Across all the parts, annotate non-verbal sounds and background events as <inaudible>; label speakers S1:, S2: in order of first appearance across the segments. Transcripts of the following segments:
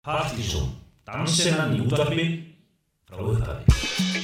S1: Partizón, dansinnan í útvarpi frá upphafi.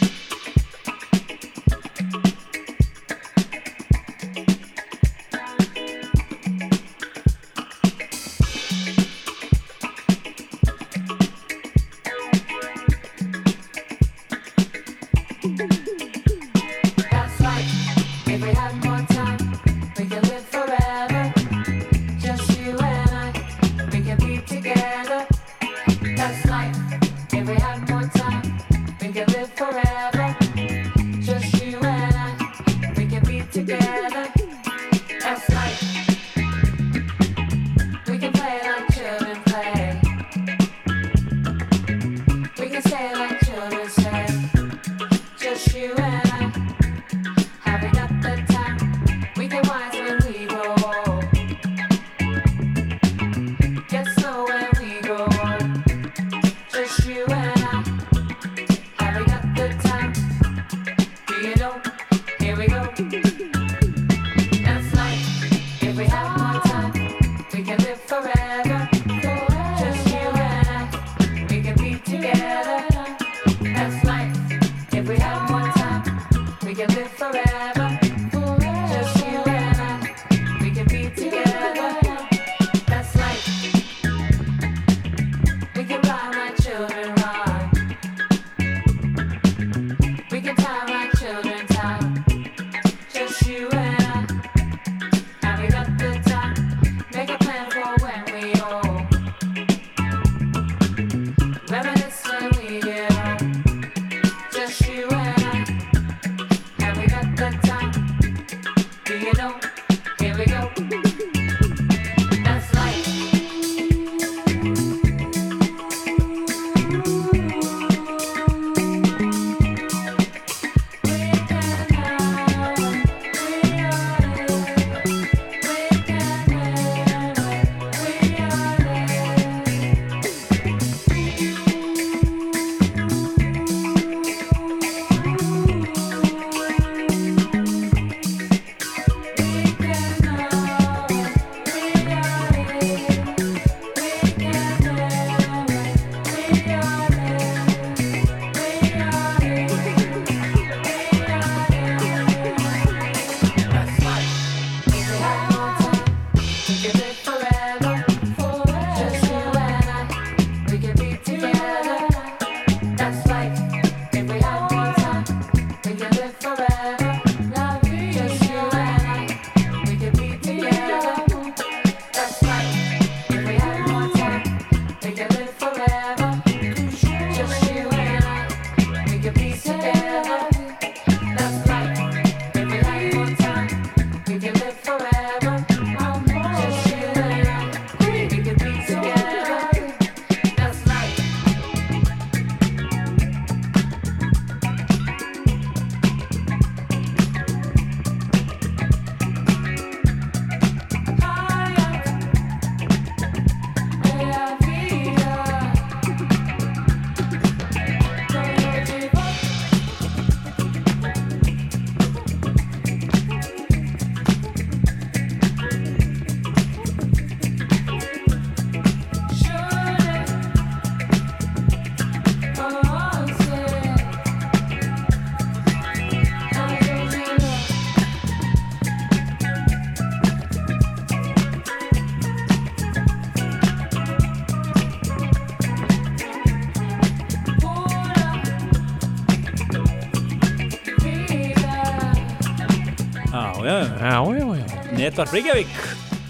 S2: Netvar Reykjavík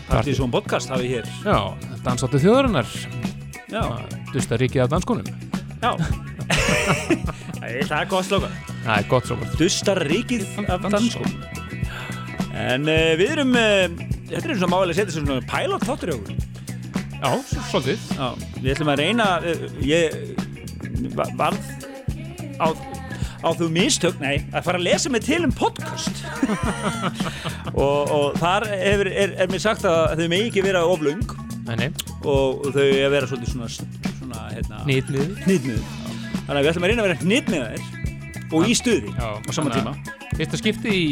S2: Partizón podcast hafi hér
S3: Já, dansáttu þjóðarinnar.
S2: Já,
S3: Dusta ríkið af danskonum.
S2: já Það er gott slókan
S3: Það er gott svo gott.
S2: Dustar ríkið af danskum En uh, við erum uh, Þetta er svona málega að setja svona pilot þáttur í okkur
S3: Já, svolítið.
S2: Já, við ætlum að reyna uh, Ég va- varð á, á þú mistök Nei, að fara að lesa mig til um podcast <laughs> og, og þar hefur, er, er mér sagt að þau megi ekki vera oflung og, og þau er að vera svolítið svona, svona hérna,
S3: Nýtniði.
S2: hnitmiður þannig að við ætlum að reyna að vera hnitmiðar og í stuði
S3: Já,
S2: á sama tíma
S3: Fyrsta skipti í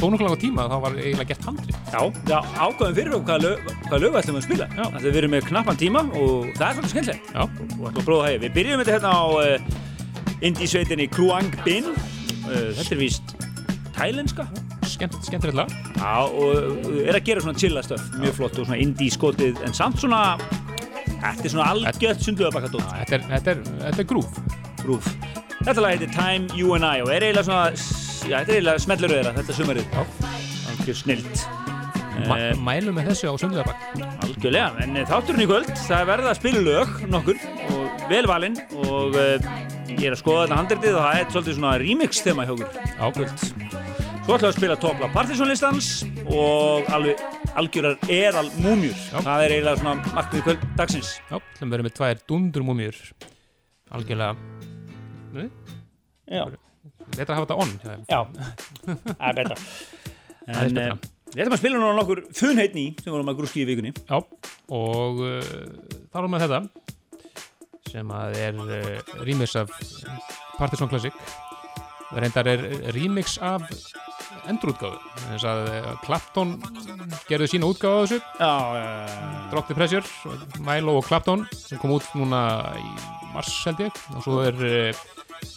S3: þónunglega tíma þá var eiginlega gert handri.
S2: Já, já ákvæðum fyrir okkur hvaða lög, hvaða lög við ætlum að spila. Þannig að við erum með knappan tíma og það er svolítið skemmtilegt. Og ætlum að prófa það. Við byrjum þetta hérna á uh, indie-sveitinni Kruang Bin. Uh, þetta er víst tælenska.
S3: skemmt, skemmtilegt lag.
S2: Já, og uh, er að gera svona chilla stöf. Mjög flott og svona indie-skotið, en samt svona, þetta er svona algjört sunduðabakadótt.
S3: Þetta er, þetta er, þetta er grúf.
S2: Rúf. Þetta lag heitir Time, You and I og er eiginlega svona, já, þetta er eiginlega smellur þeirra, þetta sumarið.
S3: Já.
S2: Algjör snilt.
S3: Ma
S2: Eh,
S3: mælum með þessu á sundlegabak.
S2: Algjörlega, en eh, þátturinn í kvöld, það er verið að spila lög nokkur og vel valinn og uh, ég er að skoða þetta handritið og það er svolítið svona remix þema hjá okkur.
S3: Já, kvöld.
S2: Svo ætlum við að spila topla Partisanlistans og alveg algjörar eral múmjur. Það er eiginlega svona markmið kvöld dagsins.
S3: Já, við verið með tvær dundurmúmjur. Algjörlega. Nei,
S2: Já,
S3: Þetta að hafa þetta on. hjá þeim.
S2: já, það er betra. <laughs>
S3: Það er betra.
S2: uh, við ætlum að spila núna nokkur funheitni sem vorum að grúski í vikunni.
S3: Já, og uh, þá erum við þetta sem að er uh, remix af Partisan Classic. Reyndar er remix af endurútgáfu. Þess að uh, Clapton gerði sína útgáfu af þessu.
S2: Já, uh,
S3: Drop the Pressure, Milo og Clapton sem kom út núna í mars held ég. Og svo er uh,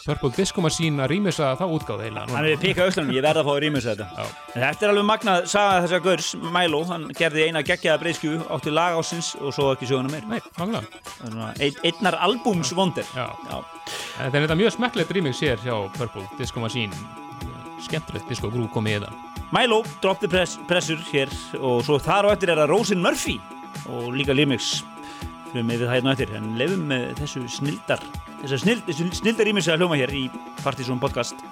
S3: Purple Disco Machine að remixa þá útgáfu heila
S2: hann er pikað auðvitað, ég verð að fá að rýmur þetta. Þetta er alveg magnað saga þessa gaurs, Milo, hann gerði eina geggjaða breyskju, átti lag ásins og svo ekki söguna meir.
S3: nei,
S2: ein, einnar albúms vondir.
S3: Já,
S2: Já.
S3: en þetta er þetta mjög smekklegt remix hér hjá Purple Disco Machine skemmtilegt disco grú komið í þetta
S2: Milo, Drop the press, Pressure hér og svo þar og eftir er það Rosin Murphy og líka Limix fyrir með það hérna eftir, en lefum með þessu snildar, þessu snild, þessu snildar rýmis að hljóma hér í Partizón podcast.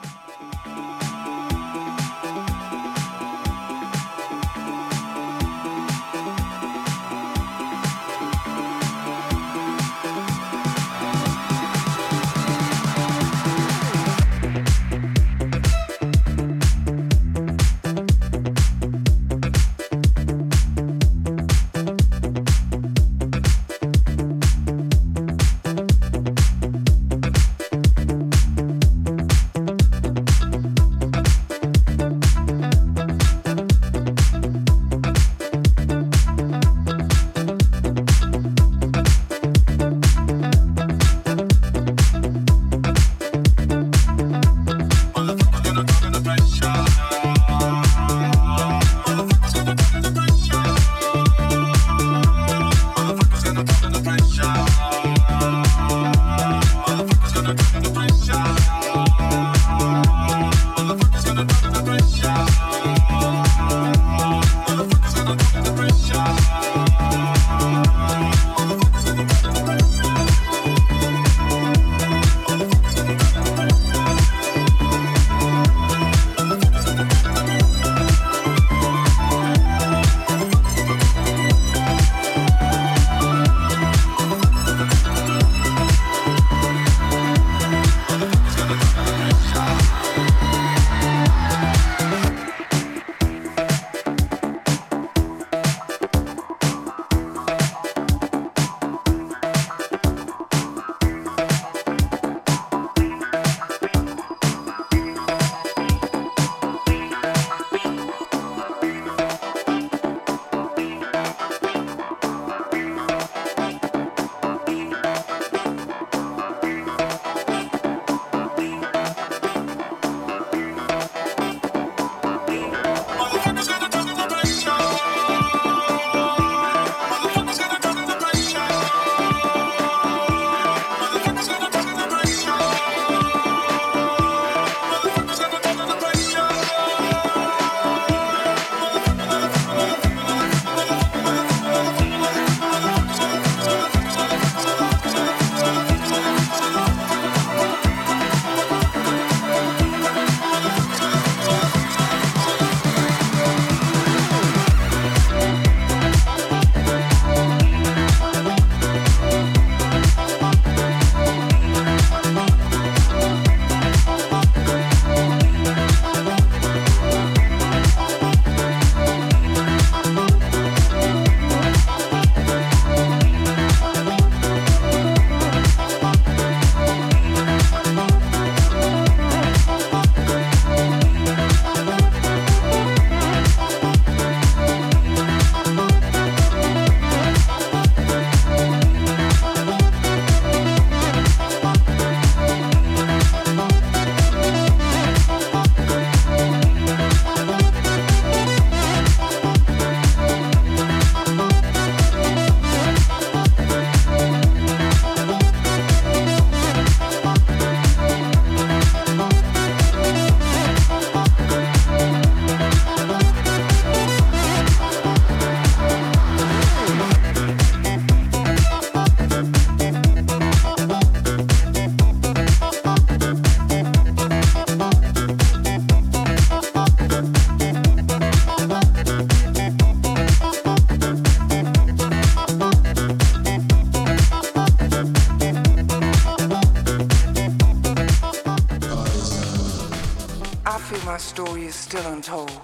S4: still untold.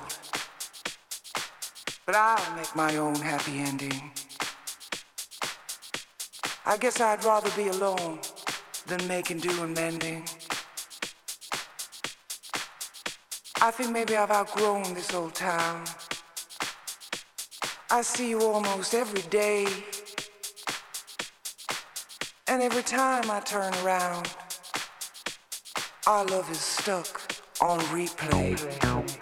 S4: But I'll make my own happy ending. I guess I'd rather be alone than making do and mending. I think maybe I've outgrown this old town. I see you almost every day. And every time I turn around, our love is stuck on replay.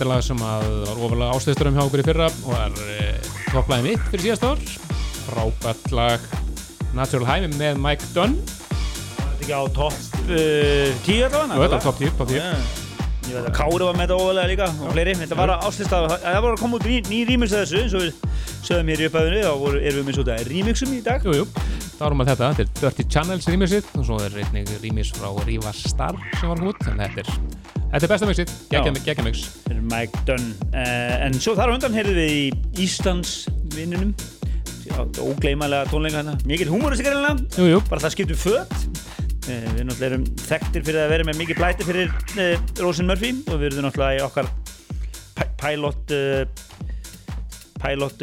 S3: Þetta er lag sem að var ofalega ástöðsturum hjá okkur í fyrra og var e, topplæði mitt fyrir síðast ár frábært lag Natural High með Mike Dunn
S2: Þetta ekki á topp uh, 10 allavega?
S3: og þetta er top 10, top 10
S2: Yeah. Ég veit að Kári var með þetta óvalega líka og fleiri. Þetta var að áslista, það var að koma út ný, ný rýmix að þessu eins og við sögum hér í upphæðinu þá voru, erum við með svona rýmixum í dag.
S3: Jú, jú, þá erum við þetta, þetta er Dirty Channels remixið og svo er einnig remix frá Riva Star sem var koma út, þannig að þetta er þetta er besta mixið, geggja mix
S2: Mike Dunn. Uh, en svo þar á undan heyrðum við í Íslands vinnunum. Ógleymalega tónleika hérna. Mikið húmóristikar hérna.
S3: Jú, jú,
S2: Bara það skiptum föt. Uh, við náttúrulega erum þekktir fyrir að vera með mikið blæti fyrir uh, Rosin Murphy og við erum náttúrulega í okkar pi- pilot pilot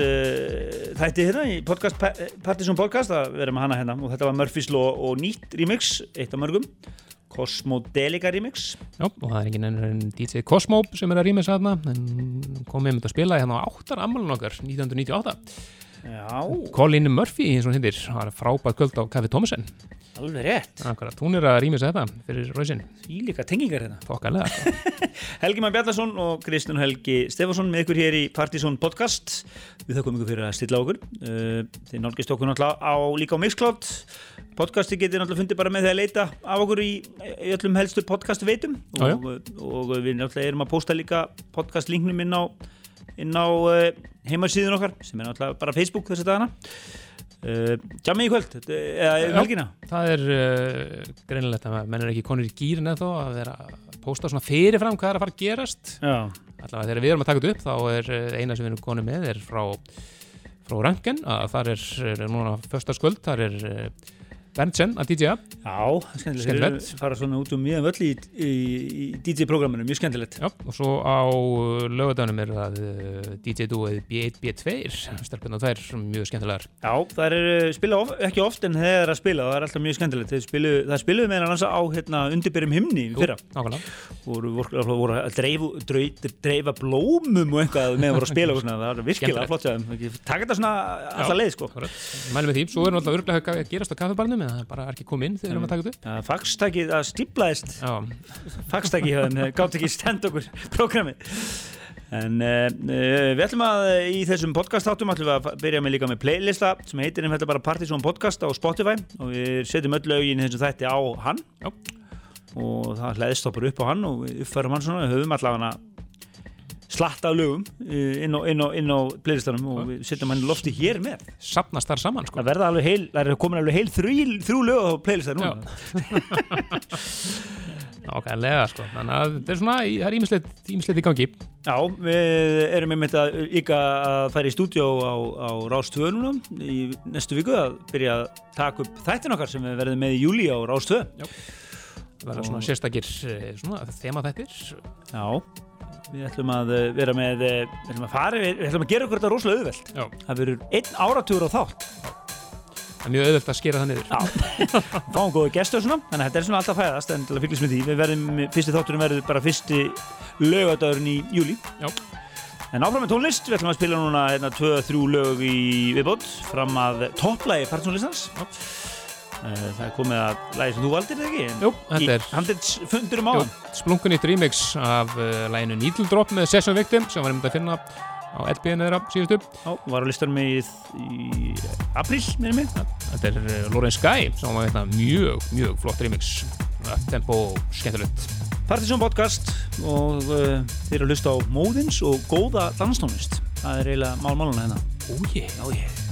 S2: þætti hérna í podcast, Pa- Partisan podcast að vera með hana hérna og þetta var Murphys Law og nýtt remix, eitt af mörgum Cosmodelica remix.
S3: Já, og það er engin ennur en DJ Cosmo sem er að remixa þarna en kom með að spila hérna á áttar ammálun okkar 1998
S2: Já,
S3: Colin Murphy, eins og hún hindir, var frábært kvöld á Kaffi Thomasen.
S2: Alveg rétt.
S3: Akkurat, hún er að remixa þetta fyrir rausin
S2: Í líka tengingar hérna.
S3: Þokkalega. <laughs>
S2: Helgi Már Bjarnason og Kristján Helgi Stefansson með ykkur hér í Partisan podcast. Við þakkum ykkur fyrir að stilla okkur. Uh, Þið nálgist okkur náttúrulega á, líka á Mixcloud. Podcasti getið náttúrulega fundið bara með því að leita af okkur í, í öllum helstu podcast veitum
S3: já.
S2: og, og við náttúrulega erum að posta líka podcast linknum inn á, inn á uh, heimasíðun okkar sem er náttúrulega bara Facebook þessi dagana. Uh, Jammi í kvöld eða
S3: Já.
S2: helgina.
S3: Það er uh, greinilegt að menn er ekki konur í gýrin eða þó að vera að posta svona fyrirfram hvað er að fara að gerast. Allavega þegar við erum að taka þetta upp þá er eina sem við erum konum með er frá, frá Ranken að þar er, núna föstaskvöld, þar er Berntsen að DJ-a
S2: Já, er skemmtilegt. Þeir fara svona út um mjög völl í, í, í DJ-programminu, mjög skemmtilegt.
S3: Já, og svo á lögadönum er það uh, DJ-dúið B1, B2 stelpunna þær mjög skemmtilegar
S2: Já, það er spila of, ekki oft en þeir eru að spila það er alltaf mjög skemmtilegt. Spilu, það spiluðu meðan annars á hérna, undirbyrjum himni fyrra. Voru, voru, að dreifu, dreifu, dreifa blómum og eitthvað meðan voru að spila og svona. Það var virkilega flott. Takk þetta svona alltaf leið, sko.
S3: mælum við því, svo er náttúrulega að gerast á kaffibarnum það er bara ekki komið inn þegar við erum að taka þetta upp
S2: Það fagstakið að stíplaðist
S3: Já,
S2: fagstakið þeim, gátt ekki stend okkur programmið. En uh, við ætlum að í þessum podcast áttum ætlum við að byrja með líka með playlista sem heitir þetta bara Partisan Podcast á Spotify og við setjum öll lögin þessum þætti á hann
S3: Já.
S2: og það hlæðist okkur upp á hann og uppfærum hann svona, við höfum allavega slatta lögum uh, inn á, á, á playlistanum og við setjum hann lofti hér með.
S3: Sapnast þar saman sko.
S2: Það verða alveg heil, það er komin alveg heil þrjú, þrjú lög á playlistanum
S3: Nákvæmlega <laughs> sko, þannig að þetta er svona, það er ímislegt í gangi.
S2: Já, við erum einmitt að ykkar að færa í stúdíó á, á Rás 2 núna í næstu viku að byrja að taka upp þættin okkar sem við verðum með í júli á Rás 2
S3: Það verða svona sérstakir eh, svona þema þættir
S2: Já, við ætlum að eh, vera með eh, við ætlum að fara, við ætlum að gera okkur þetta rosalega auðvelt.
S3: Já,
S2: Það verður einn áratugur á þátt.
S3: Það er mjög auðvelt að skera það niður.
S2: Já, <laughs> fáum góðu gestur og svona þannig að þetta er svona alltaf fæðast en til að fylgjast með því við verðum, fyrsti þátturinn verður bara fyrsti laugadagurinn í júli
S3: Já.
S2: En áfram með tónlist, við ætlum að spila núna hérna 2-3 lög í viðbót fram að topplægi partsónlistans Það er komið að lægi sem þú valdir eða ekki?
S3: Jú, þetta er
S2: Handelsfundur um
S3: jú,
S2: áðan.
S3: Splunkunýtt remix af uh, læginu Needle Drop með Session Victim sem var einmitt að finna á LP-inu þeirra síðustu.
S2: Já, var á listanum í, í apríl, minnum mig.
S3: Þetta er uh, Lauren Sky sem var hérna mjög, mjög flott remix. Tempo skemmtilegt.
S2: Partisan podcast og uh, þeir eru að hlusta á móðins og góða danstónlist. Það er eiginlega mál-máluna hérna.
S3: Ójé
S2: Já,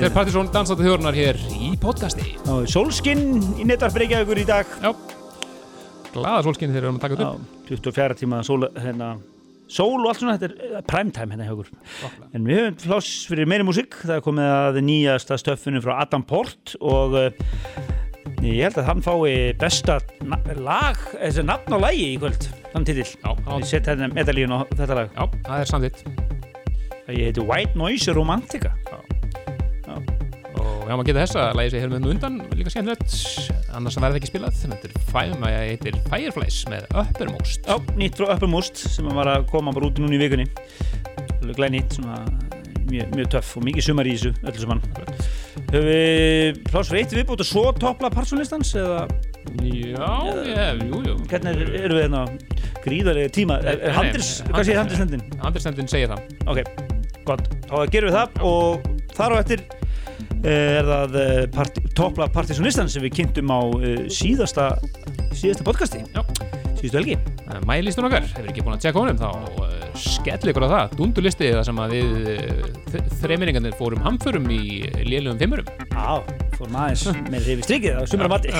S3: Þetta er Partisón dansandi þjórunar hér í podcasti.
S2: Og Sólskinn í netvarp ykkur í dag
S3: Já. Glaða sólskinni þegar við erum að taka þetta upp.
S2: 24 tíma sól, hérna, sól og allt svona, þetta er eh, primetime hérna hjá okkur En við höfum pláss fyrir meiri músík Það er komið að nýjasta stöffinu frá Adam Port og uh, ég held að hann fái besta lag, þessi nafn á lagi í kvöld þann titill
S3: Já,
S2: Ég
S3: já,
S2: set hérna medalíun á þetta lag
S3: já, það er samþitt.
S2: Ég heiti White Noise Romantica
S3: Höfum að geta þessa, lagið sér hér með nú undan, líka skemmtilegt, annars verður það ekki spilað. Þetta er Fire, heitir Fireflies með Uppermost.
S2: Já, nýtt frá Uppermost sem var að koma bara út núna í vikunni Glæð nýtt, svona mjög, mjög töff og mikið sumar í þessu öllu saman Höfum við pláss fyrir eitt viðbútt og svo toppla partsónlistans eða
S3: Já, ég, jú, jú.
S2: hvernig er- erum við hérna gríðarlega tíma er, er
S3: Nei,
S2: handris,
S3: nei,
S2: hvað segir handrisnendin?
S3: Handristendin segir það.
S2: Ok, gott, þá gerum við það og þar á eftir er það eh, part, toppla partisónlistan sem við kynntum á eh, síðasta síðasta podcasti?
S3: Já.
S2: síðustu helgi.
S3: Mælistun okkar, hefur ekki búin að tjekka honum þá skelli ykkur á það, dundurlisti það sem að við þreiminningarnir fórum hamförum í lélugum fimmurum.
S2: Já, fórum aðeins með reyfi strikið á sumra mati <laughs>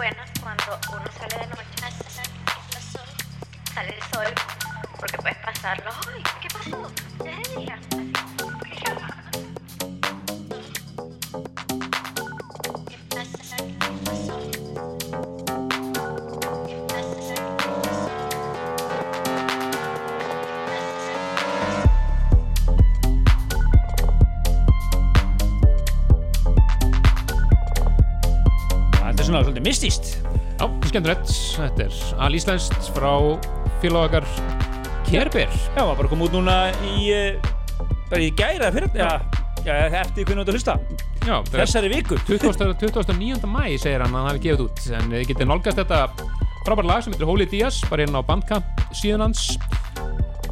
S5: buenas cuando uno sale de noche. Sale el sol porque puedes pasarlo hoy. ¿Qué pasó? Es de día.
S2: Mistist
S3: Já, skemmtilegt. Þetta er alíslenskt frá félagar Kerber.
S2: Já, var bara komið út núna í uh, bara í gæra fyrir já, já, eftir hvernig þú hlusta
S3: Já,
S2: þessari viku
S3: 20. 29. mæ segir hann að hann hafi gefið út en þið getið nálgast þetta frábært lag sem heitir Holy Diaz bara inn á bandkamp síðan hans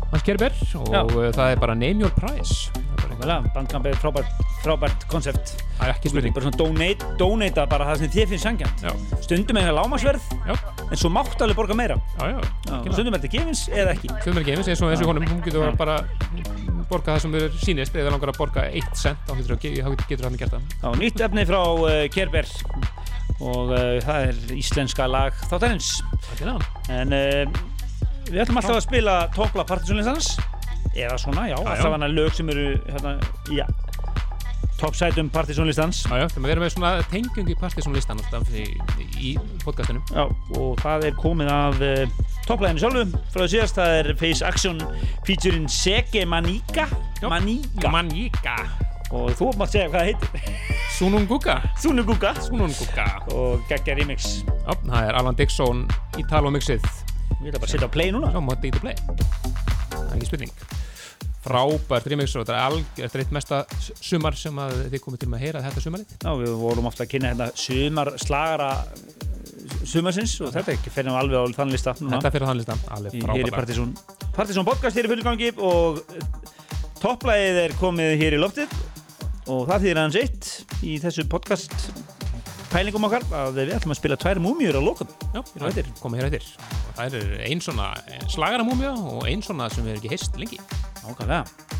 S3: hans Kerber og
S2: Já.
S3: uh, það er bara Name Your Price
S2: Bandkamp er frábært, frábært
S3: er ekki spurning.
S2: bara svona donate, donata bara það sem þið finnst sangjan
S3: Já,
S2: stundum er það lámasverð
S3: já,
S2: en svo mátt alveg borga meira.
S3: Já, já,
S2: stundum er þetta gefins eða ekki.
S3: Stundum er gefins eins og þessu honum, hún getur bara borga það sem er sýnist. Eða langar að borga 1 cent þá getur, hann gert það.
S2: Nýtt efni frá uh, Kerber. Og uh, það er íslenska lag þáttarins.
S3: Þetta er hann
S2: en uh, við ætlum alltaf að spila toppla partysónlistans eða svona, já, alltaf hana lög sem eru hérna, já, toppsætum partysónlistans
S3: þegar við erum með svona tengjung í partysónlistan í, í podcastinu.
S2: Já, og það er komið af uh, topplæðinu sjálfu. Frá því síðast, það er Face Action featuring Sege Manika
S3: Já.
S2: Manika
S3: Manjika
S2: og þú mátt segja hvað það heitir.
S3: Sununguka.
S2: Sunuguka
S3: Sununguka.
S2: Og geggja remix.
S3: Já, það er Alan Dixon Italo mixið
S2: Ég ætla bara að setja á play núna.
S3: Já, móti í to play. Það er ekki spurning Frábært remix og þetta er algjör Þetta er eitt mesta sumar sem þið komið til með að heyra þetta sumarið.
S2: Já, við vorum ofta að kynna hérna sumar slagara sumarsins og þetta er ekki fyrir alveg á þann lista
S3: Þetta fyrir þann listan, alveg
S2: í, hér
S3: frábært
S2: Partizón Partizón podcast hér í fullgangi og topplæðið er komið hér í loftið og það þýðir aðeins eitt í þessu podcast pælingum okkar að við ætlum að spila tvær múmjur á lókum
S3: Já,
S2: á
S3: komið hér eftir. Og það er ein svona slagaramúmja og ein svona sem við erum ekki heist lengi
S2: Nákvæmlega
S4: Thank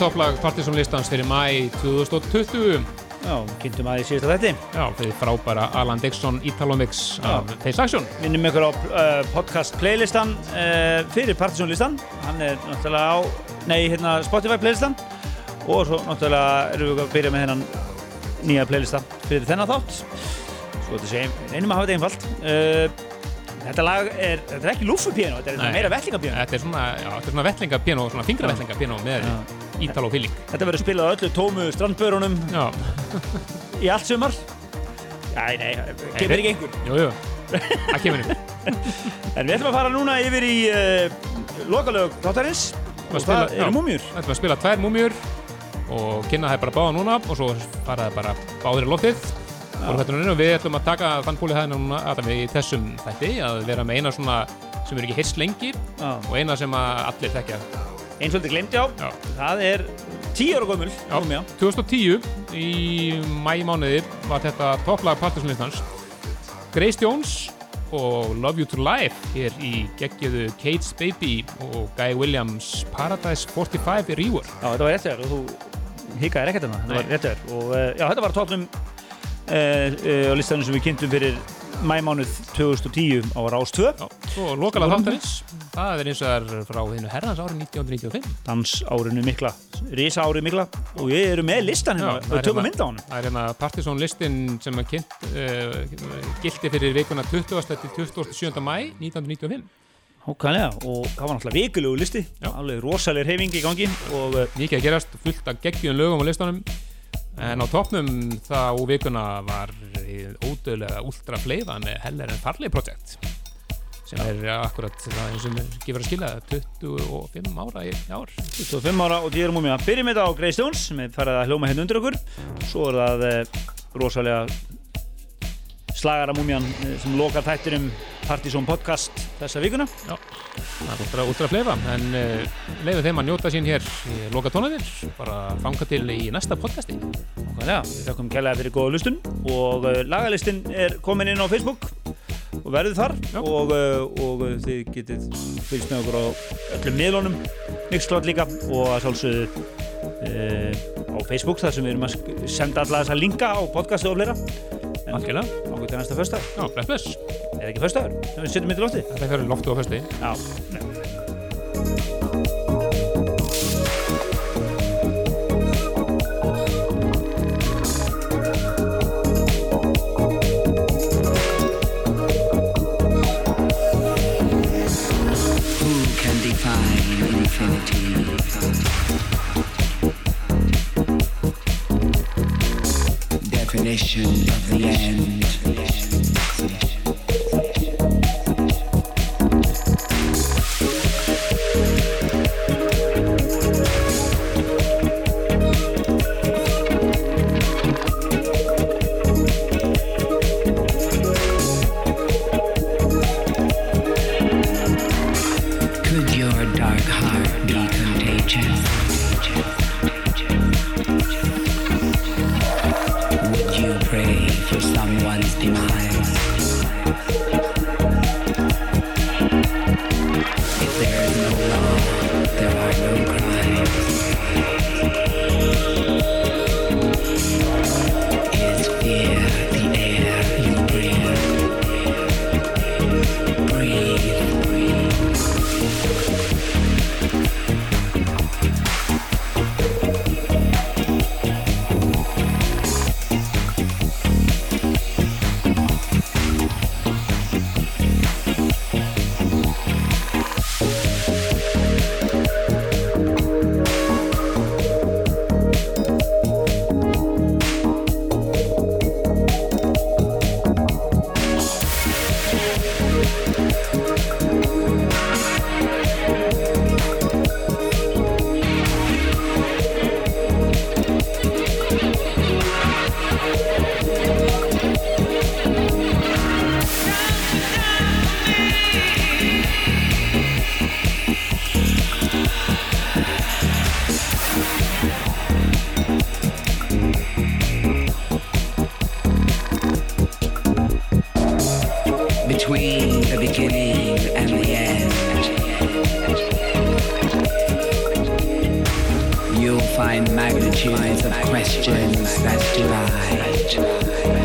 S3: topplag Partisan listans fyrir mæ 2020
S2: Já, kynntum aðeins síðast að þetta
S3: Já, fyrir frábæra Alan Dixon Italomix af Face Action
S2: Minnum ykkur á uh, podcast playlistan uh, fyrir Partisan-listan Hann er náttúrulega á, nei, hérna Spotify playlistan. Og svo náttúrulega erum við að byrja með hennan nýja playlista fyrir þennan þátt. Svo þetta segjum, reynum að hafa þetta einfalt. Uh, Þetta lag er, þetta er ekki lúfupíano, þetta er meira vettlingapíano
S3: Þetta er svona, já, þetta er svona vettlingapiano, svona fingravettlingapiano með
S2: Já.
S3: Ítalo feeling
S2: Þetta verður spilað öllu tómu strandbörunum í allt sumar. Æ, nei, kemur ekki einhver.
S3: Jú, jú, það kemur inn <laughs>
S2: En við ætlum að fara núna yfir í uh, lokalög þáttarins. Og það eru múmjur
S3: Þetta var að spila tvær múmjur og kynna það bara báða núna og svo faraði bara báðir í loftið. Og við ætlum að taka þann púli það núna að við í þessum þætti að vera með eina svona sem er ekki heist lengi og eina sem allir þekkja
S2: Eins og þetta glemt já,
S3: Já.
S2: það er 10 ára múmja
S3: 2010 í mæmánuði var þetta topplag Partisanlistans Grace Jones og Love You To Life hér í geggjöðu Kate's Baby og Guy Williams Paradise 45 í Ríur
S2: Já, þetta var rétt þér og þú hikaðir ekkert hana, þetta var rétt þér. Og uh, já, þetta var tóknum uh, uh, á listanum sem við kynntum fyrir mæmánuð 2010 á Rás 2
S3: Já, svo lokalega þáttarins. það er eins og það er frá hinu herrans árið 1995
S2: dans árinu mikla, risa árið mikla og við erum með listan hérna,
S3: er
S2: tökum
S3: hérna-
S2: mynd á hann
S3: Það er hérna Partisan listin sem að kynnt uh, gildi fyrir vikuna 20. til 27. mæ 1995
S2: Hókvæðlega, og það var náttúrulega vikulegu listi. Alveg rosalegir hefingi í gangi og uh,
S3: mikið að gerast, fullt af geggjum lögum á listanum en á toppnum þá vikuna var ódöðlega Ultra Fleiva með Heller en Farley Project sem er akkurat það sem gefur að skilja 25 ára í ár.
S2: 25 ára og 10 ára múmia byrjum þetta á Grey Stones sem er farið að hljóma hérna undir okkur. Svo er það uh, rosalega slagara múmian uh, sem lokar þættir um Partizón podcast þessa vikuna.
S3: Já, það er Ultra, Ultra Fleiva en uh, leiðu þeim að njóta sín hér í loka tónaðir, bara fanga til í næsta podcasti.
S2: Nákvæmlega, við þakkum kærlega fyrir góða lustun og uh, lagalistin er komin inn á Facebook og verður þar
S3: Já.
S2: og, og þið getið fylgst með okkur á öllum miðlunum. Mixcloud líka og að sjálfsögðu uh, á Facebook þar sem við erum að senda alla þessa linka á podcastu og fleira
S3: Algjörlega,
S2: ákveð til næsta föstudag?
S3: Já, bless bless.
S2: Eða ekki þegar við setjum mitt í lofti
S3: Þetta fyrir loftu á fösti
S2: Já, nei.
S6: Who can define infinity? Of the end. Divide.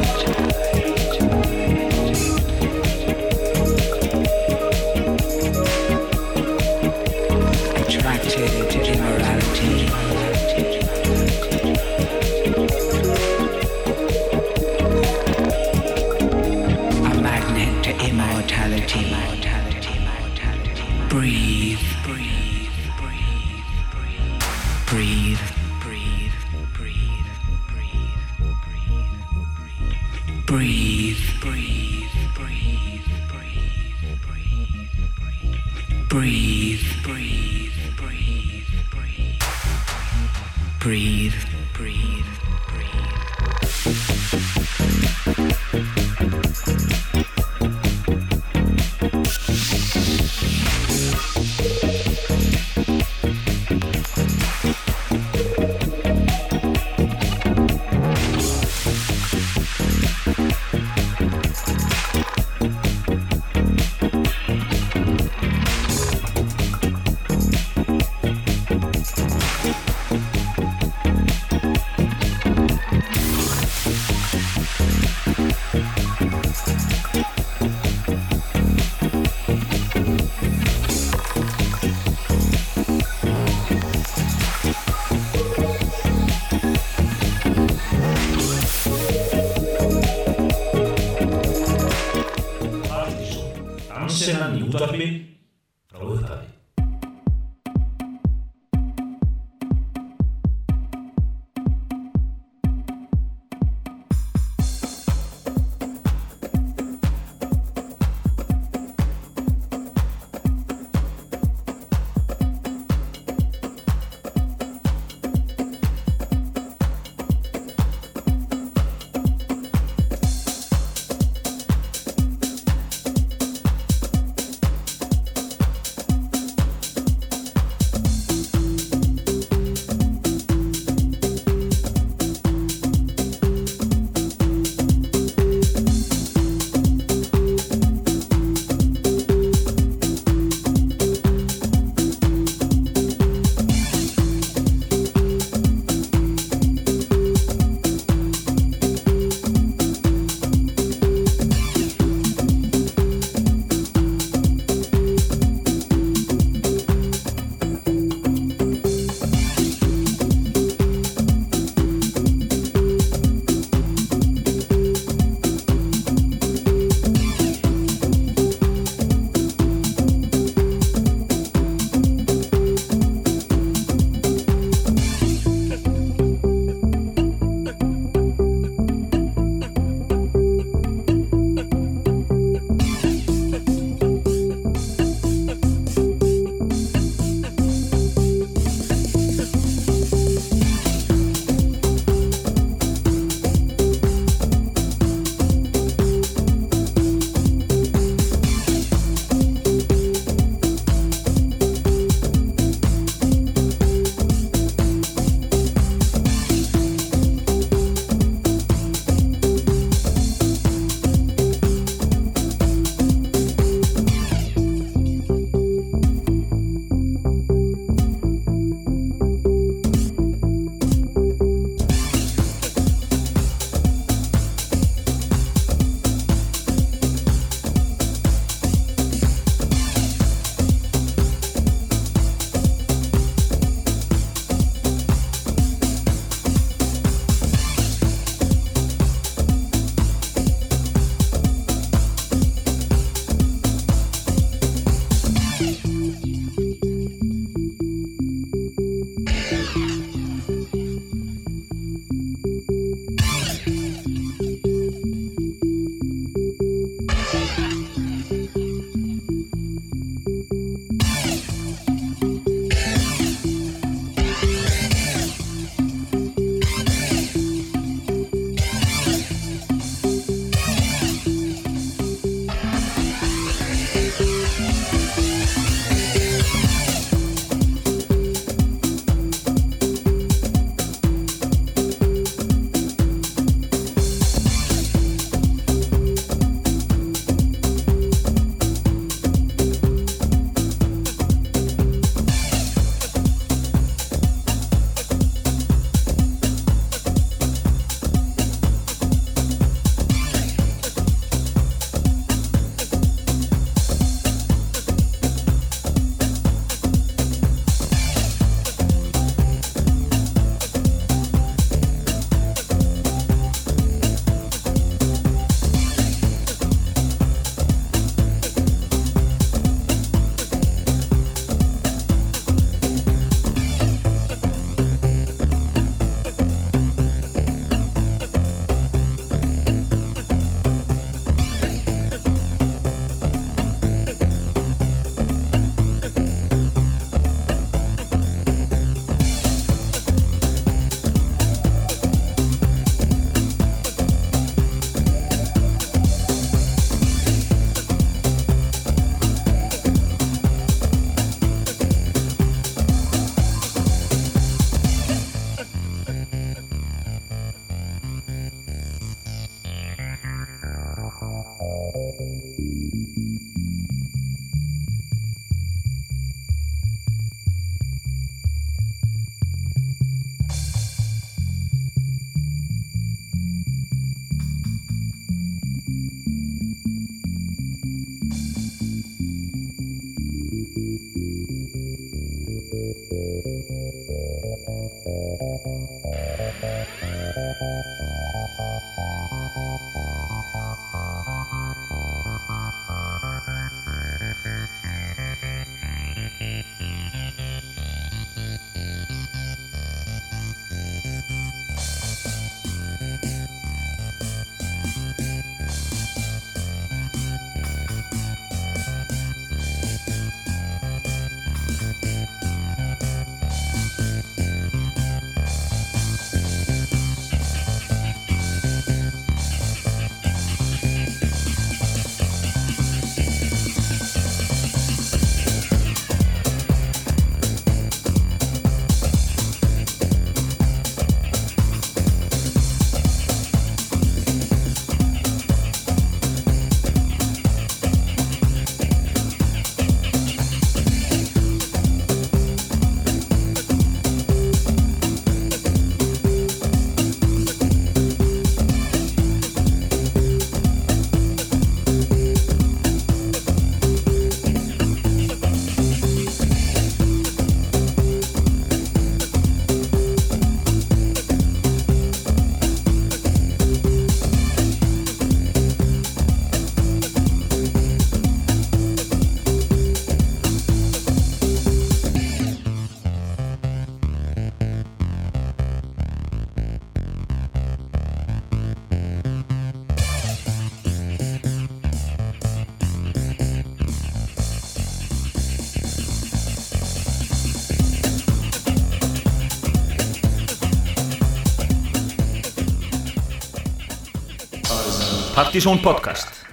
S2: Partizón podcast